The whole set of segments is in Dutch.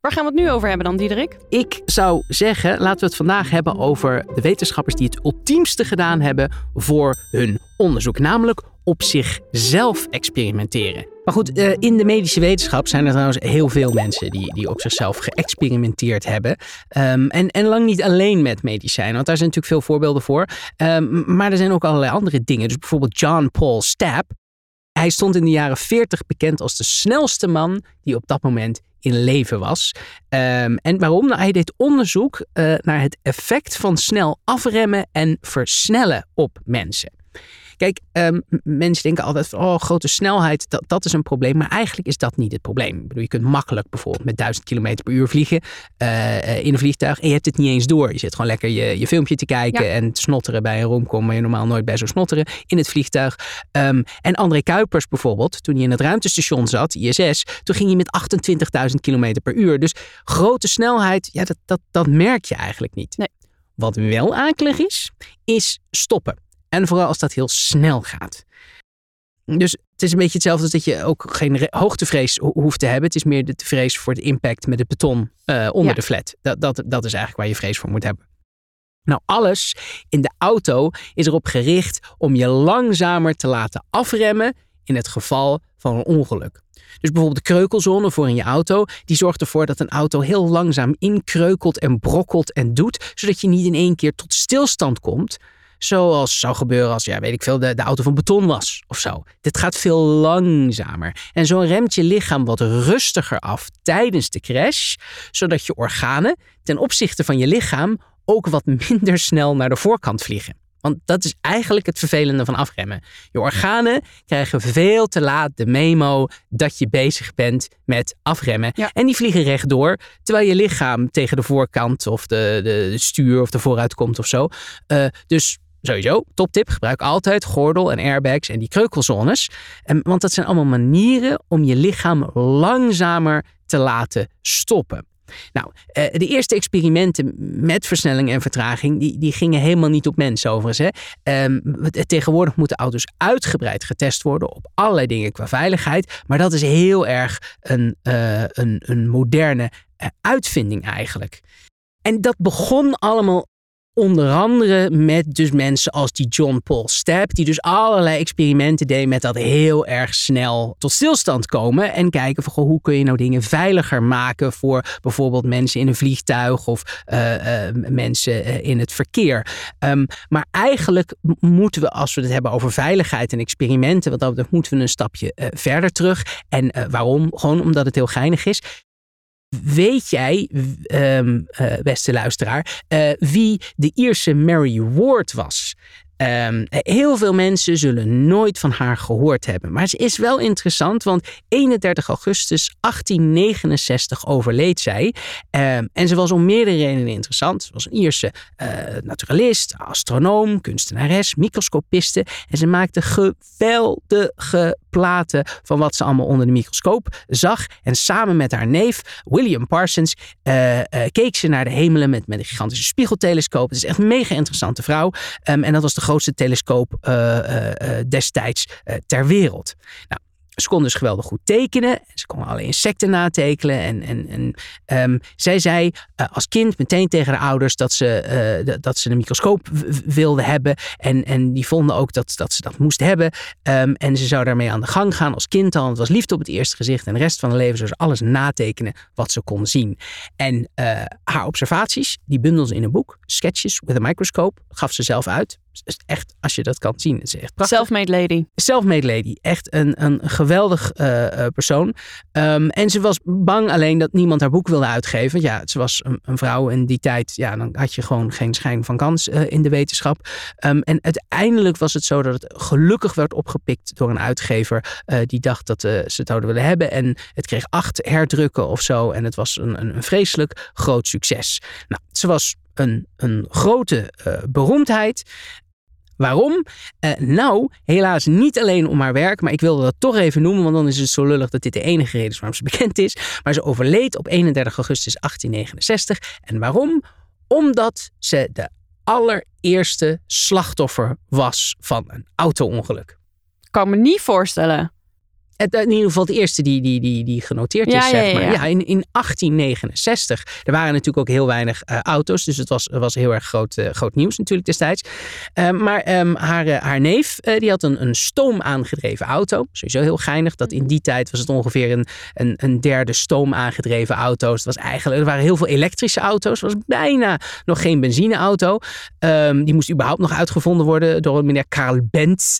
Waar gaan we het nu over hebben dan, Diederik? Ik zou zeggen, laten we het vandaag hebben over de wetenschappers die het ultiemste gedaan hebben voor hun onderzoek. Namelijk op zichzelf experimenteren. Maar goed, eh, in de medische wetenschap zijn er trouwens heel veel mensen die, die op zichzelf geëxperimenteerd hebben. Ehm, en, en lang niet alleen met medicijnen, want daar zijn natuurlijk veel voorbeelden voor. Ehm, maar er zijn ook allerlei andere dingen. Dus bijvoorbeeld John Paul Stapp. Hij stond in de jaren 40 bekend als de snelste man die op dat moment in leven was. Ehm, en waarom? Nou, hij deed onderzoek uh, naar het effect van snel afremmen en versnellen op mensen. Kijk, um, mensen denken altijd van, oh, grote snelheid, dat, dat is een probleem. Maar eigenlijk is dat niet het probleem. Ik bedoel, je kunt makkelijk bijvoorbeeld met 1000 km per uur vliegen uh, in een vliegtuig. En je hebt het niet eens door. Je zit gewoon lekker je, je filmpje te kijken en te snotteren bij een romcom waar je normaal nooit bij zou snotteren in het vliegtuig. Um, en André Kuipers bijvoorbeeld, toen hij in het ruimtestation zat, ISS, toen ging hij met 28.000 km per uur. Dus grote snelheid, ja, dat, dat, dat merk je eigenlijk niet. Nee. Wat wel akelig is, is stoppen. En vooral als dat heel snel gaat. Dus het is een beetje hetzelfde als dat je ook geen hoogtevrees hoeft te hebben. Het is meer de vrees voor de impact met het beton uh, onder Ja. de flat. Dat, dat, dat is eigenlijk waar je vrees voor moet hebben. Nou, alles in de auto is erop gericht om je langzamer te laten afremmen in het geval van een ongeluk. Dus bijvoorbeeld de kreukelzone voor in je auto, die zorgt ervoor dat een auto heel langzaam inkreukelt en brokkelt en doet, zodat je niet in één keer tot stilstand komt, zoals zou gebeuren als, ja, weet ik veel, de, de auto van beton was of zo. Dit gaat veel langzamer. En zo remt je lichaam wat rustiger af tijdens de crash, zodat je organen ten opzichte van je lichaam ook wat minder snel naar de voorkant vliegen. Want dat is eigenlijk het vervelende van afremmen. Je organen krijgen veel te laat de memo dat je bezig bent met afremmen. Ja. En die vliegen rechtdoor, terwijl je lichaam tegen de voorkant of de, de, de stuur of de vooruit komt of zo. Eh, dus sowieso, toptip, gebruik altijd gordel en airbags en die kreukelzones. En, want dat zijn allemaal manieren om je lichaam langzamer te laten stoppen. Nou, eh, de eerste experimenten met versnelling en vertraging, die, die gingen helemaal niet op mensen overigens. Hè. Ehm, tegenwoordig moeten auto's uitgebreid getest worden op allerlei dingen qua veiligheid. Maar dat is heel erg een, eh, een, een moderne eh, uitvinding eigenlijk. En dat begon allemaal onder andere met dus mensen als die John Paul Stapp, die dus allerlei experimenten deed met dat heel erg snel tot stilstand komen en kijken van goh, hoe kun je nou dingen veiliger maken voor bijvoorbeeld mensen in een vliegtuig of eh, eh, mensen eh, in het verkeer. Ehm, maar eigenlijk moeten we, als we het hebben over veiligheid en experimenten, dat betreft, moeten we een stapje verder terug. En waarom? Gewoon omdat het heel geinig is. Weet jij, ehm, eh, beste luisteraar, eh, wie de Ierse Mary Ward was? Ehm, heel veel mensen zullen nooit van haar gehoord hebben. Maar ze is wel interessant, want 31 augustus 1869 overleed zij. Ehm, en ze was om meerdere redenen interessant. Ze was een Ierse eh, naturalist, astronoom, kunstenares, microscopiste. En ze maakte geweldige platen van wat ze allemaal onder de microscoop zag. En samen met haar neef, William Parsons, eh, eh, keek ze naar de hemelen met, met een gigantische spiegeltelescoop. Het is echt een mega interessante vrouw. Ehm, en dat was de grootste telescoop eh, destijds ter wereld. Nou, ze kon dus geweldig goed tekenen. Ze kon alle insecten natekenen. En, en, en ehm, zij zei eh, als kind meteen tegen haar ouders dat ze, eh, dat- ze een microscoop wilde hebben. En, en die vonden ook dat, dat ze dat moest hebben. Ehm, en ze zou daarmee aan de gang gaan als kind al. Het was liefde op het eerste gezicht. En de rest van haar leven zou ze alles natekenen wat ze kon zien. En eh, haar observaties, die bundelde ze in een boek. Sketches with a Microscope. Gaf ze zelf uit. Dus echt, als je dat kan zien, het is echt prachtig. Self-made lady. Self-made lady. Echt een, een geweldig eh, eh, persoon. Ehm, en ze was bang alleen dat niemand haar boek wilde uitgeven. Ja, ze was een, een vrouw in die tijd. Ja, dan had je gewoon geen schijn van kans eh, in de wetenschap. Ehm, en uiteindelijk was het zo dat het gelukkig werd opgepikt door een uitgever. die dacht dat ze het zouden willen hebben. En het kreeg acht herdrukken of zo. En het was een, een, een vreselijk groot succes. Nou, ze was een, een grote beroemdheid. Waarom? Eh, nou, helaas niet alleen om haar werk, maar ik wilde dat toch even noemen, want dan is het zo lullig dat dit de enige reden is waarom ze bekend is. Maar ze overleed op 31 augustus 1869. En waarom? Omdat ze de allereerste slachtoffer was van een auto-ongeluk. Kan me niet voorstellen. Het, in ieder geval de eerste die, die, die, die genoteerd Ja, is, ja, zeg maar. ja, ja. in, in 1869. Er waren natuurlijk ook heel weinig eh, auto's. Dus het was, het was heel erg groot, eh, groot nieuws natuurlijk destijds. Eh, maar ehm, haar, eh, haar neef, eh, die had een, een stoom aangedreven auto. Sowieso heel geinig. Dat in die tijd was het ongeveer een, een, een derde stoom aangedreven auto's. Het was eigenlijk, er waren heel veel elektrische auto's. Het was bijna nog geen benzineauto. Ehm, die moest überhaupt nog uitgevonden worden door meneer Karl Benz.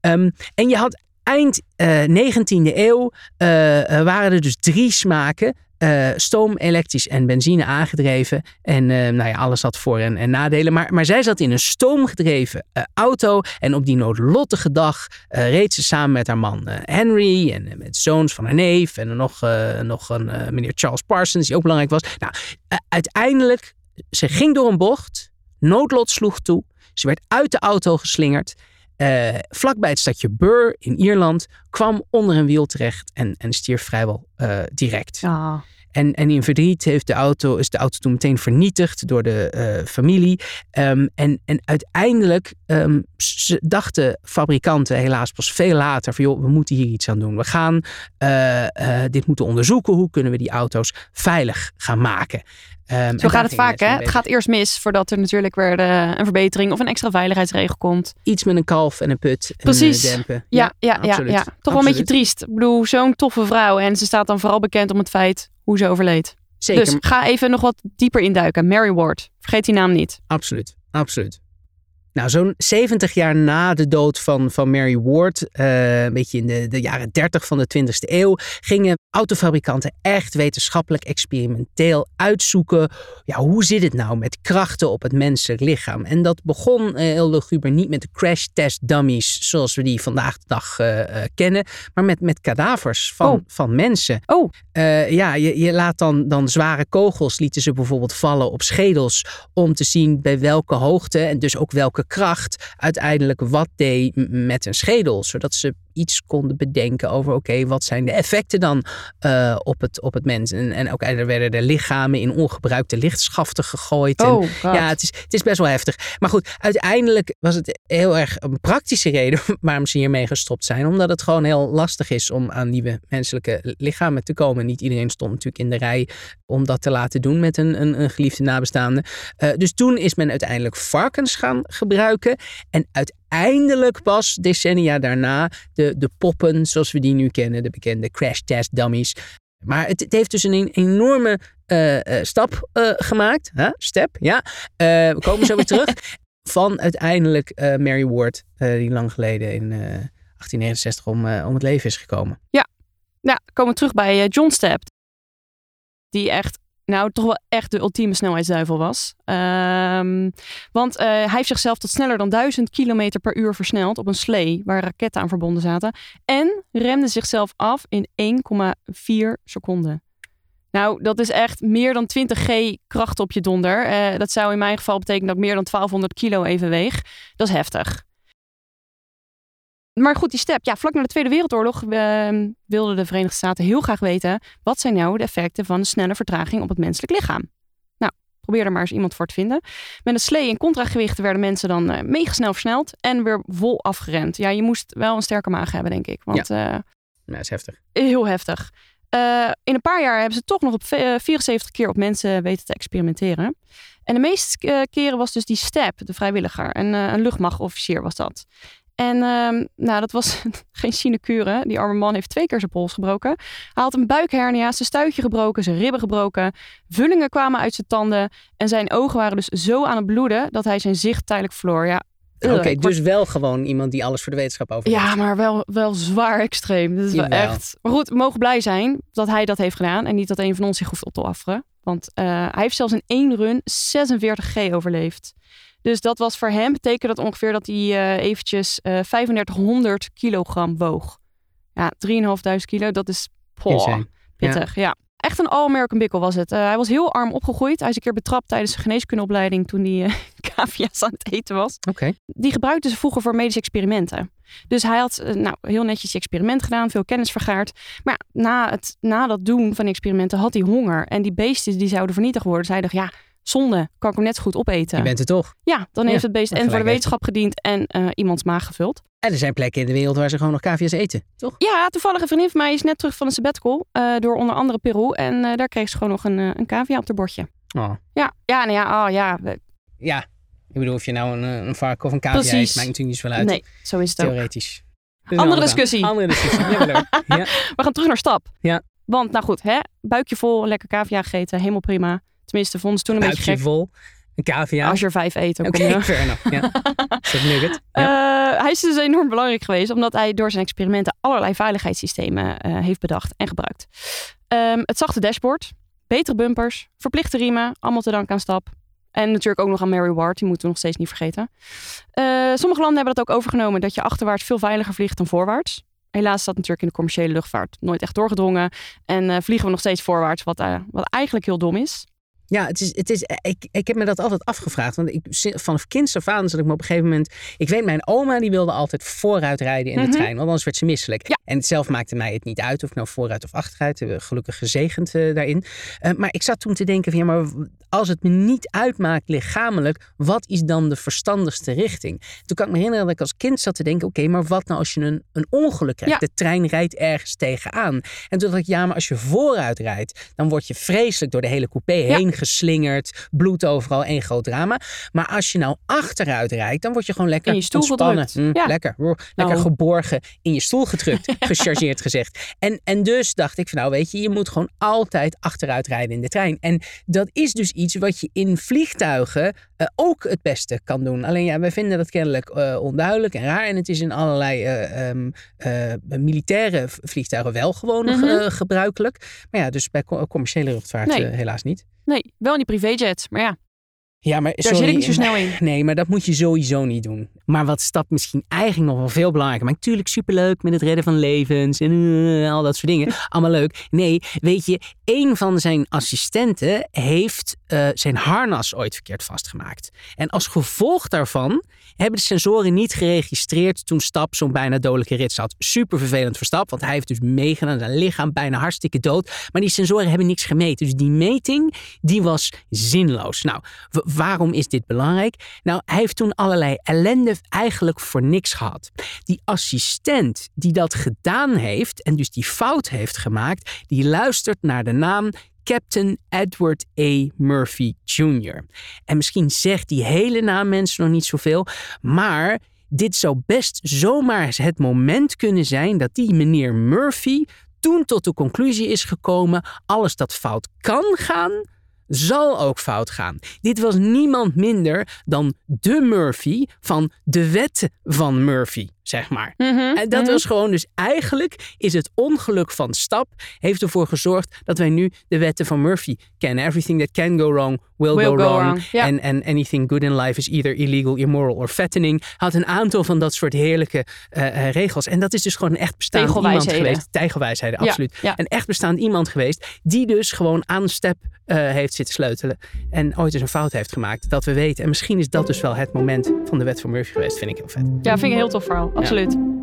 Ehm, en je had eind eh 19e eeuw eh, eh, waren er dus drie smaken. eh, stoom, elektrisch en benzine aangedreven. En eh, nou ja, alles had voor- en, en nadelen. Maar, maar zij zat in een stoomgedreven eh, auto. En op die noodlottige dag eh, reed ze samen met haar man eh, Henry. En eh, met zoons van haar neef. En nog, eh, nog een eh, meneer Charles Parsons, die ook belangrijk was. Nou, eh, uiteindelijk, ze ging door een bocht. Noodlot sloeg toe. Ze werd uit de auto geslingerd. Eh vlakbij het stadje Burr in Ierland. Kwam onder een wiel terecht en, en stierf vrijwel eh, direct. Ah. En, en in verdriet heeft de auto, is de auto toen meteen vernietigd door de eh, familie. Ehm, en, en uiteindelijk ehm, dachten fabrikanten helaas pas veel later van joh, we moeten hier iets aan doen. We gaan dit moeten onderzoeken. Hoe kunnen we die auto's veilig gaan maken? Ehm, en Zo gaat het vaak, hè? Het gaat eerst mis voordat er natuurlijk weer eh, een verbetering of een extra veiligheidsregel komt. Iets met een kalf en een put. En, Precies. eh, dempen. Ja, ja, ja, absoluut. ja. Toch wel een beetje triest. Ik bedoel, zo'n toffe vrouw en ze staat dan vooral bekend om het feit hoe ze overleed. Zeker, Dus ga even nog wat dieper induiken. Mary Ward. Vergeet die naam niet. Absoluut, absoluut. Nou, zo'n 70 jaar na de dood van, van Mary Ward, eh, een beetje in de, de jaren 30 van de 20e eeuw, gingen autofabrikanten echt wetenschappelijk experimenteel uitzoeken. Ja, hoe zit het nou met krachten op het menselijk lichaam? En dat begon eh, heel luguber niet met de crash test dummies zoals we die vandaag de dag eh, kennen, maar met, met kadavers van, Oh. van mensen. Oh, ja, je, je laat dan, dan zware kogels, lieten ze bijvoorbeeld vallen op schedels. Om te zien bij welke hoogte en dus ook welke kracht uiteindelijk wat deed met een schedel. Zodat ze iets konden bedenken over, oké, wat zijn de effecten dan eh, op, het, op het mens. En, en ook er werden er lichamen in ongebruikte lichtschaften gegooid. En, oh God. ja, het is, het is best wel heftig. Maar goed, uiteindelijk was het heel erg een praktische reden waarom ze hiermee gestopt zijn. Omdat het gewoon heel lastig is om aan nieuwe menselijke lichamen te komen. Niet iedereen stond natuurlijk in de rij om dat te laten doen met een, een, een geliefde nabestaande. Eh, dus toen is men uiteindelijk varkens gaan gebruiken. En uiteindelijk pas decennia daarna de, de poppen zoals we die nu kennen. De bekende crash test dummies. Maar het, het heeft dus een enorme eh, eh, stap eh, gemaakt. Huh? Step, ja. We komen zo weer terug. Van uiteindelijk Mary Ward, die lang geleden in eh, 1869 om, om het leven is gekomen. Nou, komen we terug bij John Stepp. Die echt, nou toch wel echt de ultieme snelheidsduivel was. Ehm, want eh, hij heeft zichzelf tot sneller dan 1000 km per uur versneld op een slee waar raketten aan verbonden zaten. En remde zichzelf af in 1,4 seconden. Nou, dat is echt meer dan 20 G kracht op je donder. Eh, dat zou in mijn geval betekenen dat ik meer dan 1200 kilo even weeg. Dat is heftig. Maar goed, die step. Ja, vlak na de Tweede Wereldoorlog ehm, wilden de Verenigde Staten heel graag weten... wat zijn nou de effecten van een snelle vertraging op het menselijk lichaam? Nou, probeer er maar eens iemand voor te vinden. Met een slee en contragewichten werden mensen dan eh, mega snel versneld... en weer vol afgerend. Ja, je moest wel een sterke maag hebben, denk ik. Want eh, Nou, dat is heftig. heel heftig. Eh, in een paar jaar hebben ze toch nog op eh, 74 keer op mensen weten te experimenteren. En de meeste keren was dus die Step, de vrijwilliger. En een luchtmachtofficier was dat. En ehm, nou, dat was geen sinecure. Die arme man heeft twee keer zijn pols gebroken. Hij had een buikhernia, zijn stuitje gebroken, zijn ribben gebroken. Vullingen kwamen uit zijn tanden. En zijn ogen waren dus zo aan het bloeden dat hij zijn zicht tijdelijk verloor. Ja, Oké, dus wel gewoon iemand die alles voor de wetenschap over ja, maar wel, wel zwaar extreem. Dat is wel Jawel. echt. Maar goed, we mogen blij zijn dat hij dat heeft gedaan. En niet dat een van ons zich hoeft op te offeren. Want eh, hij heeft zelfs in één run 46G overleefd. Dus dat was voor hem, betekent dat ongeveer dat hij eh, eventjes eh 3500 kilogram woog. Ja, 3.500 kilo, dat is poh, pittig. Ja. Echt een all-American bikkel was het. Eh, hij was heel arm opgegroeid. Hij is een keer betrapt tijdens zijn geneeskundeopleiding toen hij eh cavia's aan het eten was Oké. die gebruikten ze vroeger voor medische experimenten. Dus hij had eh, nou, heel netjes die experiment gedaan, veel kennis vergaard. Maar ja, na, het, na dat doen van die experimenten had hij honger. En die beesten die zouden vernietigd worden. Dus hij dacht, ja, zonde, kan ik hem net zo goed opeten. Je bent er toch. Ja, dan Ja, heeft het beest en voor de wetenschap gediend en eh, iemands maag gevuld. En er zijn plekken in de wereld waar ze gewoon nog cavia's eten, toch? Ja, toevallig een vriendin van mij is net terug van een sabbatical eh, door onder andere Peru. En eh, daar kreeg ze gewoon nog een, een cavia op haar bordje. Oh. Ja, ja, nou ja, oh, ja. Ja, ik bedoel of je nou een, een varken of een cavia eet, maakt natuurlijk niet zoveel uit. Nee, zo is het ook. Theoretisch. Dus Andere discussie. Andere discussie. Ja, wel leuk. Ja. We gaan terug naar stap. Ja. Want, nou goed, hè, buikje vol, lekker cavia gegeten, helemaal prima. Tenminste, vonden ze toen een beetje gek. vol. Een cavia. Als je er vijf eet, dan kom je... fair enough. Ja. Soort nugget. Ja. Eh, hij is dus enorm belangrijk geweest, omdat hij door zijn experimenten allerlei veiligheidssystemen eh, heeft bedacht en gebruikt. Ehm, het zachte dashboard, betere bumpers, verplichte riemen, allemaal te danken aan stap. En natuurlijk ook nog aan Mary Ward, die moeten we nog steeds niet vergeten. Eh, sommige landen hebben dat ook overgenomen, dat je achterwaarts veel veiliger vliegt dan voorwaarts. Helaas is dat natuurlijk in de commerciële luchtvaart nooit echt doorgedrongen. En vliegen we nog steeds voorwaarts, wat, wat eigenlijk heel dom is. Ja, het is, het is, ik, ik heb me dat altijd afgevraagd. Want ik, vanaf kinds af aan zat ik me op een gegeven moment... Ik weet, mijn oma die wilde altijd vooruit rijden in de Mhm. trein. Want anders werd ze misselijk. Ja. En zelf maakte mij het niet uit of ik nou vooruit of achteruit. We gelukkig gezegend eh, daarin. Eh, maar ik zat toen te denken van ja, maar als het me niet uitmaakt lichamelijk... wat is dan de verstandigste richting? Toen kan ik me herinneren dat ik als kind zat te denken... oké, maar wat nou als je een, een ongeluk krijgt? Ja. De trein rijdt ergens tegenaan. En toen dacht ik, ja, maar als je vooruit rijdt... dan word je vreselijk door de hele coupé heen geslingerd. Bloed overal, één groot drama. Maar als je nou achteruit rijdt, dan word je gewoon lekker In je stoel ontspannen. gedrukt. Hm, Ja. Lekker, lekker Nou. geborgen in je stoel gedrukt. gechargeerd gezegd. En, en dus dacht ik van nou weet je, je moet gewoon altijd achteruit rijden in de trein. En dat is dus iets wat je in vliegtuigen eh, ook het beste kan doen. Alleen ja, wij vinden dat kennelijk eh, onduidelijk en raar. En het is in allerlei eh, ehm, eh, militaire vliegtuigen wel gewoon Mhm. gebruikelijk. Maar ja, dus bij co- commerciële luchtvaart Nee. helaas niet. Nee, wel in die privéjets, maar ja, Ja, maar daar sorry, zit ik niet zo snel in. Nee, maar dat moet je sowieso niet doen. Maar wat stap misschien eigenlijk nog wel veel belangrijker. Maar natuurlijk superleuk met het redden van levens en eh, al dat soort dingen. Allemaal leuk. Nee, weet je, een van zijn assistenten heeft eh, zijn harnas ooit verkeerd vastgemaakt. En als gevolg daarvan hebben de sensoren niet geregistreerd toen Stap zo'n bijna dodelijke rit had. Super vervelend voor Stap, want hij heeft dus meegedaan. Zijn lichaam bijna hartstikke dood. Maar die sensoren hebben niks gemeten. Dus die meting, die was zinloos. Nou, waarom is dit belangrijk? Nou, hij heeft toen allerlei ellende eigenlijk voor niks gehad. Die assistent die dat gedaan heeft en dus die fout heeft gemaakt, die luistert naar de naam Captain Edward A. Murphy Jr. En misschien zegt die hele naam mensen nog niet zoveel, maar dit zou best zomaar het moment kunnen zijn dat die meneer Murphy toen tot de conclusie is gekomen: alles dat fout kan gaan, zal ook fout gaan. Dit was niemand minder dan de Murphy van de wetten van Murphy, zeg maar. Mhm, En dat mhm. was gewoon, dus eigenlijk is het ongeluk van Stap heeft ervoor gezorgd dat wij nu de wetten van Murphy kennen. Everything that can go wrong will, Will go, go wrong. En and anything good in life is either illegal, immoral or fattening. Had een aantal van dat soort heerlijke eh, eh, regels. En dat is dus gewoon een echt bestaand iemand geweest. Tijgelwijsheden, Ja, absoluut. ja. Een echt bestaand iemand geweest die dus gewoon aan step eh, heeft zitten sleutelen. En ooit eens een fout heeft gemaakt. Dat we weten. En misschien is dat dus wel het moment van de wet van Murphy geweest. Vind ik heel vet. Ja, vind ik een heel tof verhaal. Absoluut.